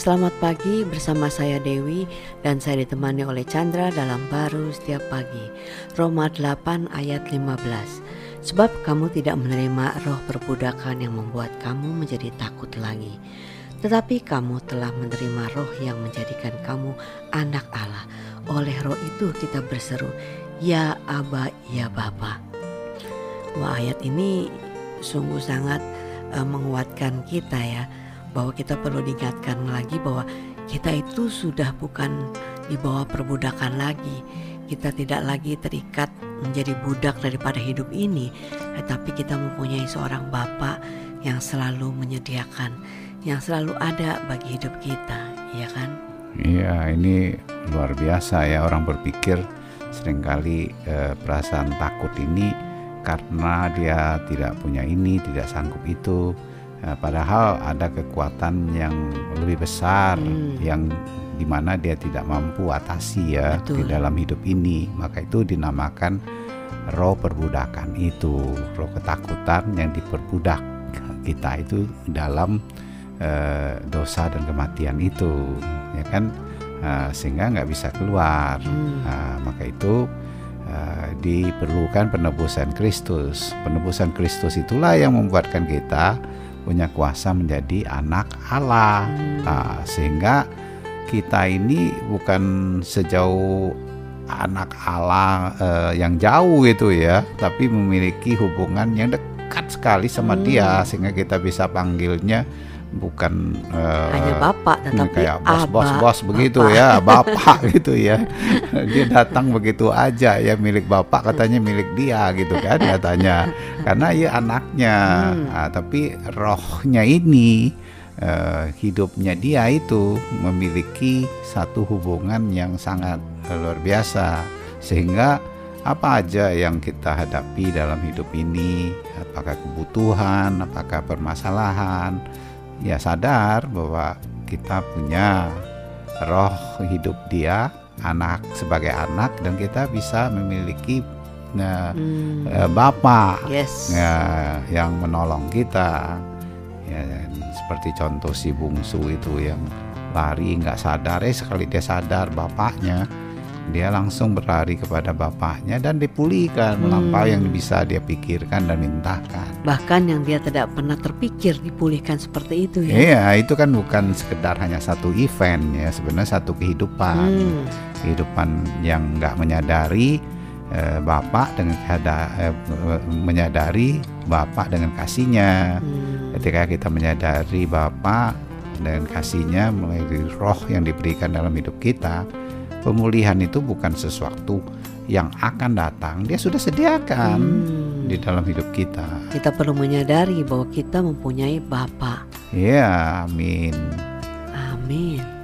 Selamat pagi bersama saya Dewi dan saya ditemani oleh Chandra dalam baru setiap pagi. Roma 8 ayat 15. Sebab kamu tidak menerima roh perbudakan yang membuat kamu menjadi takut lagi. Tetapi kamu telah menerima roh yang menjadikan kamu anak Allah. Oleh roh itu kita berseru, Ya Aba, Ya Bapa. Wah ayat ini sungguh sangat uh, menguatkan kita ya bahwa kita perlu diingatkan lagi bahwa kita itu sudah bukan di bawah perbudakan lagi. Kita tidak lagi terikat menjadi budak daripada hidup ini, tetapi kita mempunyai seorang Bapak yang selalu menyediakan, yang selalu ada bagi hidup kita, ya kan? Iya, ini luar biasa ya orang berpikir sering kali eh, perasaan takut ini karena dia tidak punya ini, tidak sanggup itu Ya, padahal ada kekuatan yang lebih besar hmm. yang di mana dia tidak mampu atasi ya Betul. di dalam hidup ini. Maka itu dinamakan roh perbudakan itu, roh ketakutan yang diperbudak kita itu dalam uh, dosa dan kematian itu, ya kan? Uh, sehingga nggak bisa keluar. Hmm. Uh, maka itu uh, diperlukan penebusan Kristus. Penebusan Kristus itulah yang membuatkan kita punya kuasa menjadi anak Allah. Nah, sehingga kita ini bukan sejauh anak Allah eh, yang jauh itu ya, tapi memiliki hubungan yang dekat sekali sama hmm. dia sehingga kita bisa panggilnya bukan uh, hanya bapak tetapi kayak bos bos bos begitu ya bapak gitu ya. Dia datang begitu aja ya milik bapak katanya milik dia gitu kan katanya. Karena ya anaknya. Hmm. nah, tapi rohnya ini uh, hidupnya dia itu memiliki satu hubungan yang sangat luar biasa. Sehingga apa aja yang kita hadapi dalam hidup ini? Apakah kebutuhan? Apakah permasalahan ya sadar bahwa kita punya roh hidup dia anak sebagai anak dan kita bisa memiliki uh, hmm. uh, bapak yes. uh, yang menolong kita ya, seperti contoh si bungsu itu yang lari nggak sadar eh sekali dia sadar bapaknya dia langsung berlari kepada bapaknya dan dipulihkan hmm. melampaui yang bisa dia pikirkan dan mintakan. Bahkan yang dia tidak pernah terpikir dipulihkan seperti itu ya. Iya, itu kan bukan sekedar hanya satu event ya, sebenarnya satu kehidupan. Hmm. Kehidupan yang nggak menyadari eh, bapak dengan eh, menyadari bapak dengan kasihnya. Hmm. Ketika kita menyadari bapak dengan kasihnya melalui roh yang diberikan dalam hidup kita, pemulihan itu bukan sesuatu yang akan datang, dia sudah sediakan hmm. di dalam hidup kita. Kita perlu menyadari bahwa kita mempunyai Bapa. Ya, amin. Amin.